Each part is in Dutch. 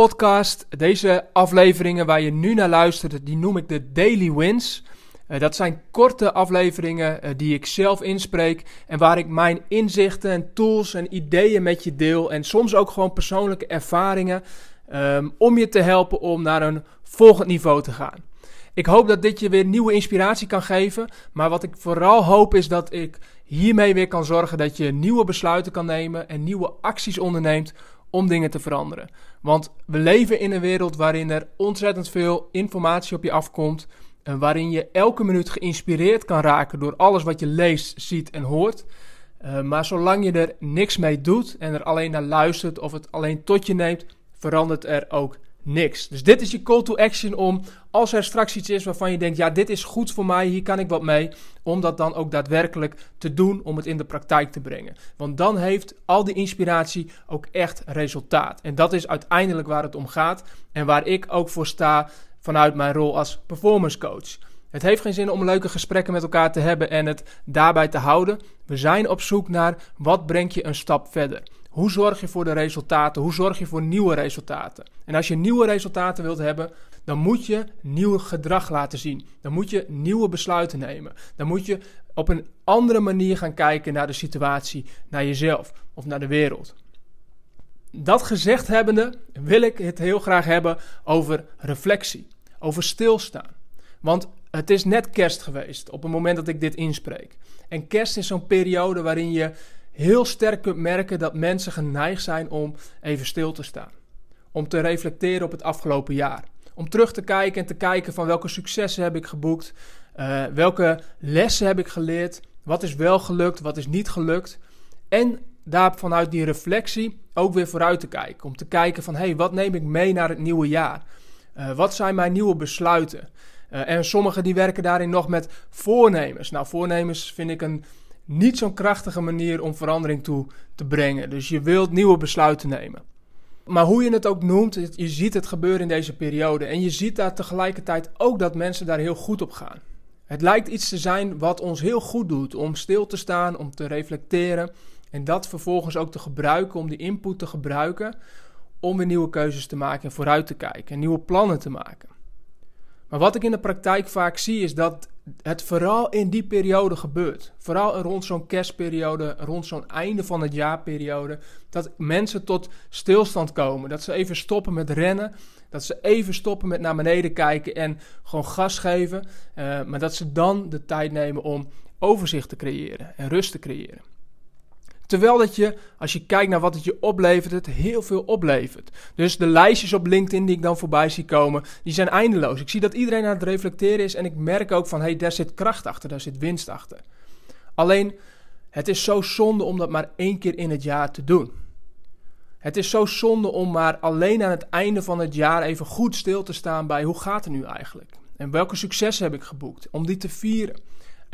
podcast. Deze afleveringen waar je nu naar luistert, die noem ik de Daily Wins. Uh, dat zijn korte afleveringen uh, die ik zelf inspreek en waar ik mijn inzichten en tools en ideeën met je deel. En soms ook gewoon persoonlijke ervaringen um, om je te helpen om naar een volgend niveau te gaan. Ik hoop dat dit je weer nieuwe inspiratie kan geven. Maar wat ik vooral hoop is dat ik hiermee weer kan zorgen dat je nieuwe besluiten kan nemen en nieuwe acties onderneemt om dingen te veranderen. Want we leven in een wereld waarin er ontzettend veel informatie op je afkomt. En waarin je elke minuut geïnspireerd kan raken door alles wat je leest, ziet en hoort. Uh, maar zolang je er niks mee doet en er alleen naar luistert of het alleen tot je neemt, verandert er ook niks. Dus dit is je call to action om, als er straks iets is waarvan je denkt, ja, dit is goed voor mij, hier kan ik wat mee, om dat dan ook daadwerkelijk te doen, om het in de praktijk te brengen. Want dan heeft al die inspiratie ook echt resultaat. En dat is uiteindelijk waar het om gaat en waar ik ook voor sta vanuit mijn rol als performance coach. Het heeft geen zin om leuke gesprekken met elkaar te hebben en het daarbij te houden. We zijn op zoek naar wat brengt je een stap verder. Hoe zorg je voor de resultaten? Hoe zorg je voor nieuwe resultaten? En als je nieuwe resultaten wilt hebben, dan moet je nieuw gedrag laten zien. Dan moet je nieuwe besluiten nemen. Dan moet je op een andere manier gaan kijken naar de situatie, naar jezelf of naar de wereld. Dat gezegd hebbende wil ik het heel graag hebben over reflectie, over stilstaan. Want het is net kerst geweest op het moment dat ik dit inspreek. En kerst is zo'n periode waarin je heel sterk kunt merken dat mensen geneigd zijn om even stil te staan. Om te reflecteren op het afgelopen jaar. Om terug te kijken en te kijken van welke successen heb ik geboekt. Uh, welke lessen heb ik geleerd. Wat is wel gelukt, wat is niet gelukt. En daar vanuit die reflectie ook weer vooruit te kijken. Om te kijken van, hé, hey, wat neem ik mee naar het nieuwe jaar? Uh, wat zijn mijn nieuwe besluiten? Uh, en sommigen die werken daarin nog met voornemens. Nou, voornemens vind ik een niet zo'n krachtige manier om verandering toe te brengen. Dus je wilt nieuwe besluiten nemen. Maar hoe je het ook noemt, je ziet het gebeuren in deze periode. En je ziet daar tegelijkertijd ook dat mensen daar heel goed op gaan. Het lijkt iets te zijn wat ons heel goed doet om stil te staan, om te reflecteren. En dat vervolgens ook te gebruiken, om die input te gebruiken. Om weer nieuwe keuzes te maken en vooruit te kijken en nieuwe plannen te maken. Maar wat ik in de praktijk vaak zie is dat het vooral in die periode gebeurt. Vooral rond zo'n kerstperiode, rond zo'n einde van het jaarperiode. Dat mensen tot stilstand komen. Dat ze even stoppen met rennen. Dat ze even stoppen met naar beneden kijken en gewoon gas geven. Uh, maar dat ze dan de tijd nemen om overzicht te creëren en rust te creëren. Terwijl dat je, als je kijkt naar wat het je oplevert, het heel veel oplevert. Dus de lijstjes op LinkedIn die ik dan voorbij zie komen, die zijn eindeloos. Ik zie dat iedereen aan het reflecteren is en ik merk ook van, hé, hey, daar zit kracht achter, daar zit winst achter. Alleen, het is zo zonde om dat maar één keer in het jaar te doen. Het is zo zonde om maar alleen aan het einde van het jaar even goed stil te staan bij hoe gaat het nu eigenlijk? En welke successen heb ik geboekt? Om die te vieren.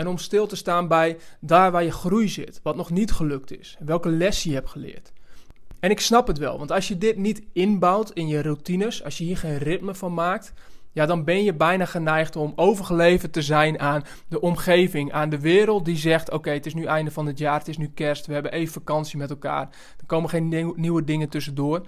En om stil te staan bij daar waar je groei zit, wat nog niet gelukt is, welke les je hebt geleerd. En ik snap het wel, want als je dit niet inbouwt in je routines, als je hier geen ritme van maakt, ja, dan ben je bijna geneigd om overgeleverd te zijn aan de omgeving, aan de wereld die zegt: Oké, het is nu einde van het jaar, het is nu kerst, we hebben even vakantie met elkaar. Er komen geen nieuwe dingen tussendoor.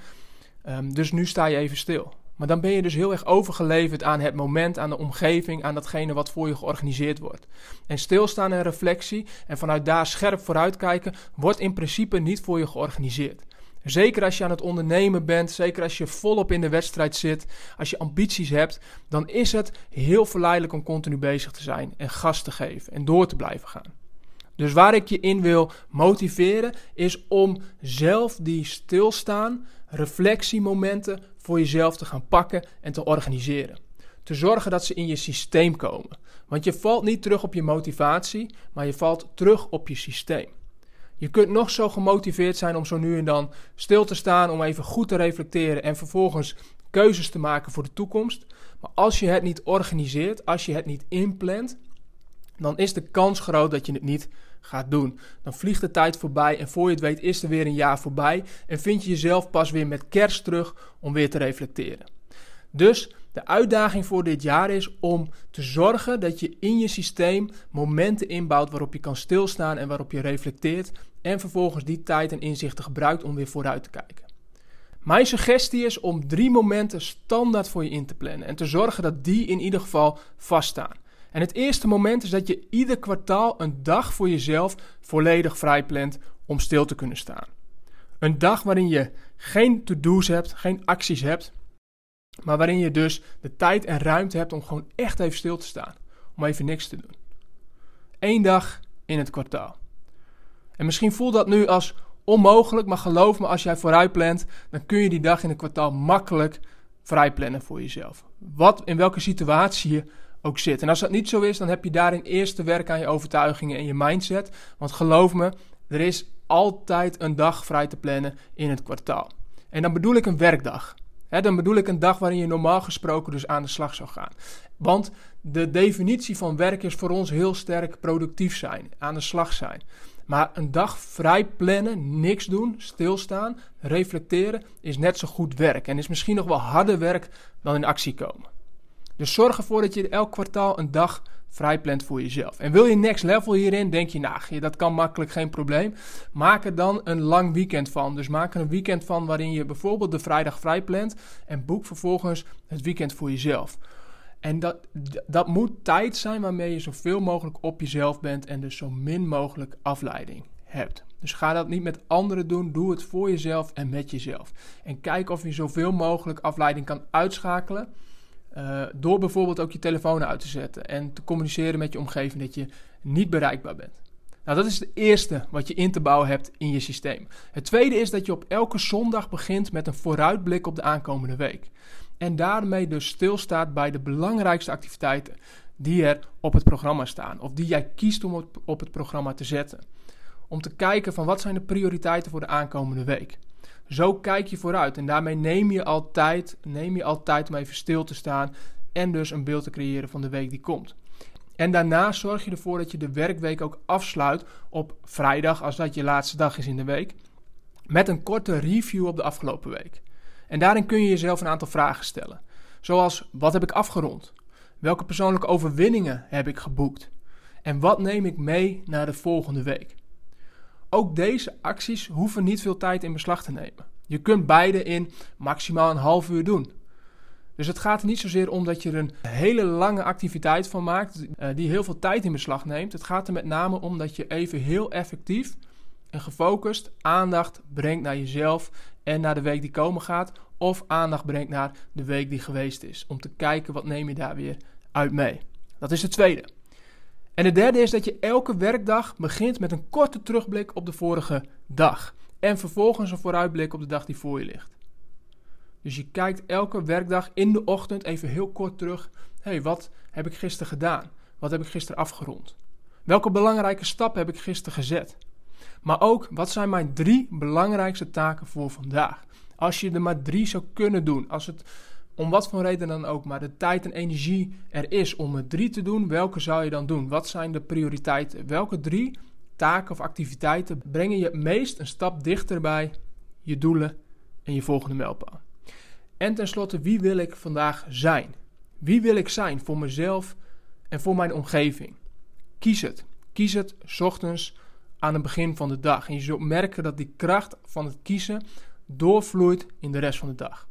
Um, dus nu sta je even stil. Maar dan ben je dus heel erg overgeleverd aan het moment, aan de omgeving, aan datgene wat voor je georganiseerd wordt. En stilstaan en reflectie en vanuit daar scherp vooruitkijken, wordt in principe niet voor je georganiseerd. Zeker als je aan het ondernemen bent, zeker als je volop in de wedstrijd zit, als je ambities hebt, dan is het heel verleidelijk om continu bezig te zijn en gas te geven en door te blijven gaan. Dus waar ik je in wil motiveren, is om zelf die stilstaan, reflectiemomenten voor jezelf te gaan pakken en te organiseren. Te zorgen dat ze in je systeem komen. Want je valt niet terug op je motivatie, maar je valt terug op je systeem. Je kunt nog zo gemotiveerd zijn om zo nu en dan stil te staan, om even goed te reflecteren en vervolgens keuzes te maken voor de toekomst. Maar als je het niet organiseert, als je het niet inplant, dan is de kans groot dat je het niet gaat doen. Dan vliegt de tijd voorbij en voor je het weet is er weer een jaar voorbij en vind je jezelf pas weer met kerst terug om weer te reflecteren. Dus de uitdaging voor dit jaar is om te zorgen dat je in je systeem momenten inbouwt waarop je kan stilstaan en waarop je reflecteert en vervolgens die tijd en inzichten gebruikt om weer vooruit te kijken. Mijn suggestie is om drie momenten standaard voor je in te plannen en te zorgen dat die in ieder geval vaststaan. En het eerste moment is dat je ieder kwartaal een dag voor jezelf volledig vrij plant om stil te kunnen staan. Een dag waarin je geen to-do's hebt, geen acties hebt, maar waarin je dus de tijd en ruimte hebt om gewoon echt even stil te staan. Om even niks te doen. Eén dag in het kwartaal. En misschien voelt dat nu als onmogelijk, maar geloof me, als jij vooruit plant, dan kun je die dag in het kwartaal makkelijk vrij plannen voor jezelf. Wat, in welke situatie je ook zit. En als dat niet zo is, dan heb je daarin eerst te werken aan je overtuigingen en je mindset. Want geloof me, er is altijd een dag vrij te plannen in het kwartaal. En dan bedoel ik een werkdag. dan bedoel ik een dag waarin je normaal gesproken dus aan de slag zou gaan. Want de definitie van werk is voor ons heel sterk productief zijn, aan de slag zijn. Maar een dag vrij plannen, niks doen, stilstaan, reflecteren is net zo goed werk. En is misschien nog wel harder werk dan in actie komen. Dus zorg ervoor dat je elk kwartaal een dag vrij plant voor jezelf. En wil je next level hierin, denk je, nou, dat kan makkelijk, geen probleem. Maak er dan een lang weekend van. Dus maak er een weekend van waarin je bijvoorbeeld de vrijdag vrij plant en boek vervolgens het weekend voor jezelf. En dat, dat moet tijd zijn waarmee je zoveel mogelijk op jezelf bent en dus zo min mogelijk afleiding hebt. Dus ga dat niet met anderen doen, doe het voor jezelf en met jezelf. En kijk of je zoveel mogelijk afleiding kan uitschakelen. Uh, door bijvoorbeeld ook je telefoon uit te zetten en te communiceren met je omgeving dat je niet bereikbaar bent. Nou, dat is het eerste wat je in te bouwen hebt in je systeem. Het tweede is dat je op elke zondag begint met een vooruitblik op de aankomende week. En daarmee dus stilstaat bij de belangrijkste activiteiten die er op het programma staan. Of die jij kiest om op het programma te zetten. Om te kijken van wat zijn de prioriteiten voor de aankomende week. Zo kijk je vooruit en daarmee neem je altijd, neem je altijd om even stil te staan en dus een beeld te creëren van de week die komt. En daarna zorg je ervoor dat je de werkweek ook afsluit op vrijdag, als dat je laatste dag is in de week, met een korte review op de afgelopen week. En daarin kun je jezelf een aantal vragen stellen. Zoals: wat heb ik afgerond? Welke persoonlijke overwinningen heb ik geboekt? En wat neem ik mee naar de volgende week? Ook deze acties hoeven niet veel tijd in beslag te nemen. Je kunt beide in maximaal een half uur doen. Dus het gaat er niet zozeer om dat je er een hele lange activiteit van maakt, eh, die heel veel tijd in beslag neemt. Het gaat er met name om dat je even heel effectief en gefocust aandacht brengt naar jezelf en naar de week die komen gaat, of aandacht brengt naar de week die geweest is. Om te kijken wat neem je daar weer uit mee. Dat is het tweede. En de derde is dat je elke werkdag begint met een korte terugblik op de vorige dag. En vervolgens een vooruitblik op de dag die voor je ligt. Dus je kijkt elke werkdag in de ochtend even heel kort terug. Hé, hey, wat heb ik gisteren gedaan? Wat heb ik gisteren afgerond? Welke belangrijke stappen heb ik gisteren gezet? Maar ook, wat zijn mijn drie belangrijkste taken voor vandaag? Als je er maar drie zou kunnen doen, als het om wat voor reden dan ook, maar de tijd en energie er is om er drie te doen, welke zou je dan doen? Wat zijn de prioriteiten? Welke drie taken of activiteiten brengen je het meest een stap dichter bij je doelen en je volgende mijlpaal? En tenslotte, wie wil ik vandaag zijn? Wie wil ik zijn voor mezelf en voor mijn omgeving? Kies het. Kies het ochtends aan het begin van de dag. En je zult merken dat die kracht van het kiezen doorvloeit in de rest van de dag.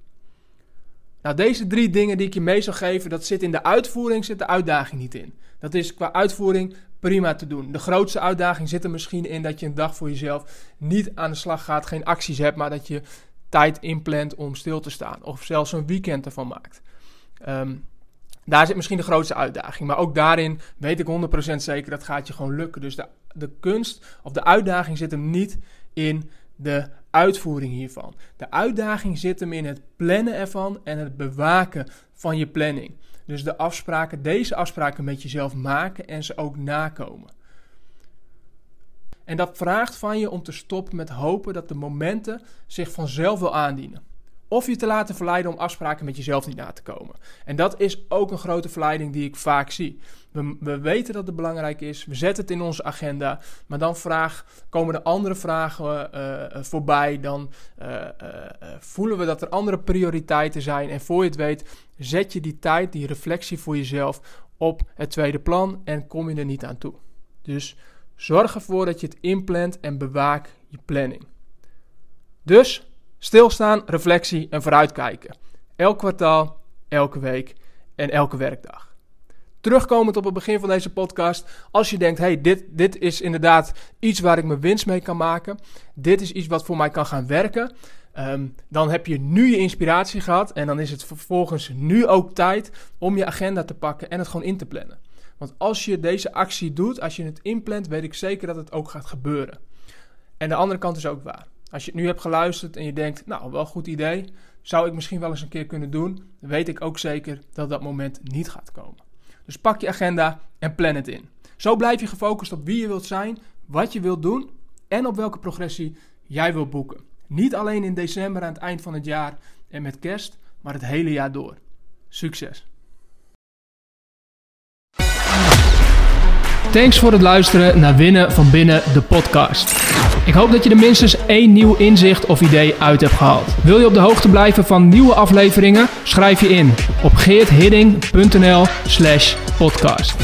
Nou, deze drie dingen die ik je mee zal geven, dat zit in de uitvoering, zit de uitdaging niet in. Dat is qua uitvoering prima te doen. De grootste uitdaging zit er misschien in dat je een dag voor jezelf niet aan de slag gaat, geen acties hebt, maar dat je tijd inplant om stil te staan. Of zelfs een weekend ervan maakt. Ehm, daar zit misschien de grootste uitdaging. Maar ook daarin weet ik 100% zeker dat gaat je gewoon lukken. Dus de, de kunst of de uitdaging zit hem niet in de uitvoering hiervan. De uitdaging zit hem in het plannen ervan en het bewaken van je planning. Dus de afspraken, deze afspraken met jezelf maken en ze ook nakomen. En dat vraagt van je om te stoppen met hopen dat de momenten zich vanzelf wel aandienen. Of je te laten verleiden om afspraken met jezelf niet na te komen. En dat is ook een grote verleiding die ik vaak zie. We, we, weten dat het belangrijk is, we zetten het in onze agenda, maar dan vraag, komen er andere vragen uh, voorbij. Dan uh, voelen we dat er andere prioriteiten zijn. En voor je het weet, zet je die tijd, die reflectie voor jezelf op het tweede plan en kom je er niet aan toe. Dus zorg ervoor dat je het inplant en bewaak je planning. Dus Stilstaan, reflectie en vooruitkijken. Elk kwartaal, elke week en elke werkdag. Terugkomend op het begin van deze podcast, als je denkt, hey, dit, dit is inderdaad iets waar ik mijn winst mee kan maken. Dit is iets wat voor mij kan gaan werken. Ehm, dan heb je nu je inspiratie gehad en dan is het vervolgens nu ook tijd om je agenda te pakken en het gewoon in te plannen. Want als je deze actie doet, als je het inplant, weet ik zeker dat het ook gaat gebeuren. En de andere kant is ook waar. Als je het nu hebt geluisterd en je denkt, nou, wel een goed idee, zou ik misschien wel eens een keer kunnen doen, weet ik ook zeker dat dat moment niet gaat komen. Dus pak je agenda en plan het in. Zo blijf je gefocust op wie je wilt zijn, wat je wilt doen en op welke progressie jij wilt boeken. Niet alleen in december aan het eind van het jaar en met kerst, maar het hele jaar door. Succes! Thanks voor het luisteren naar Winnen van Binnen, de podcast. Ik hoop dat je er minstens één nieuw inzicht of idee uit hebt gehaald. Wil je op de hoogte blijven van nieuwe afleveringen? Schrijf je in op geerthidding.nl slash podcast.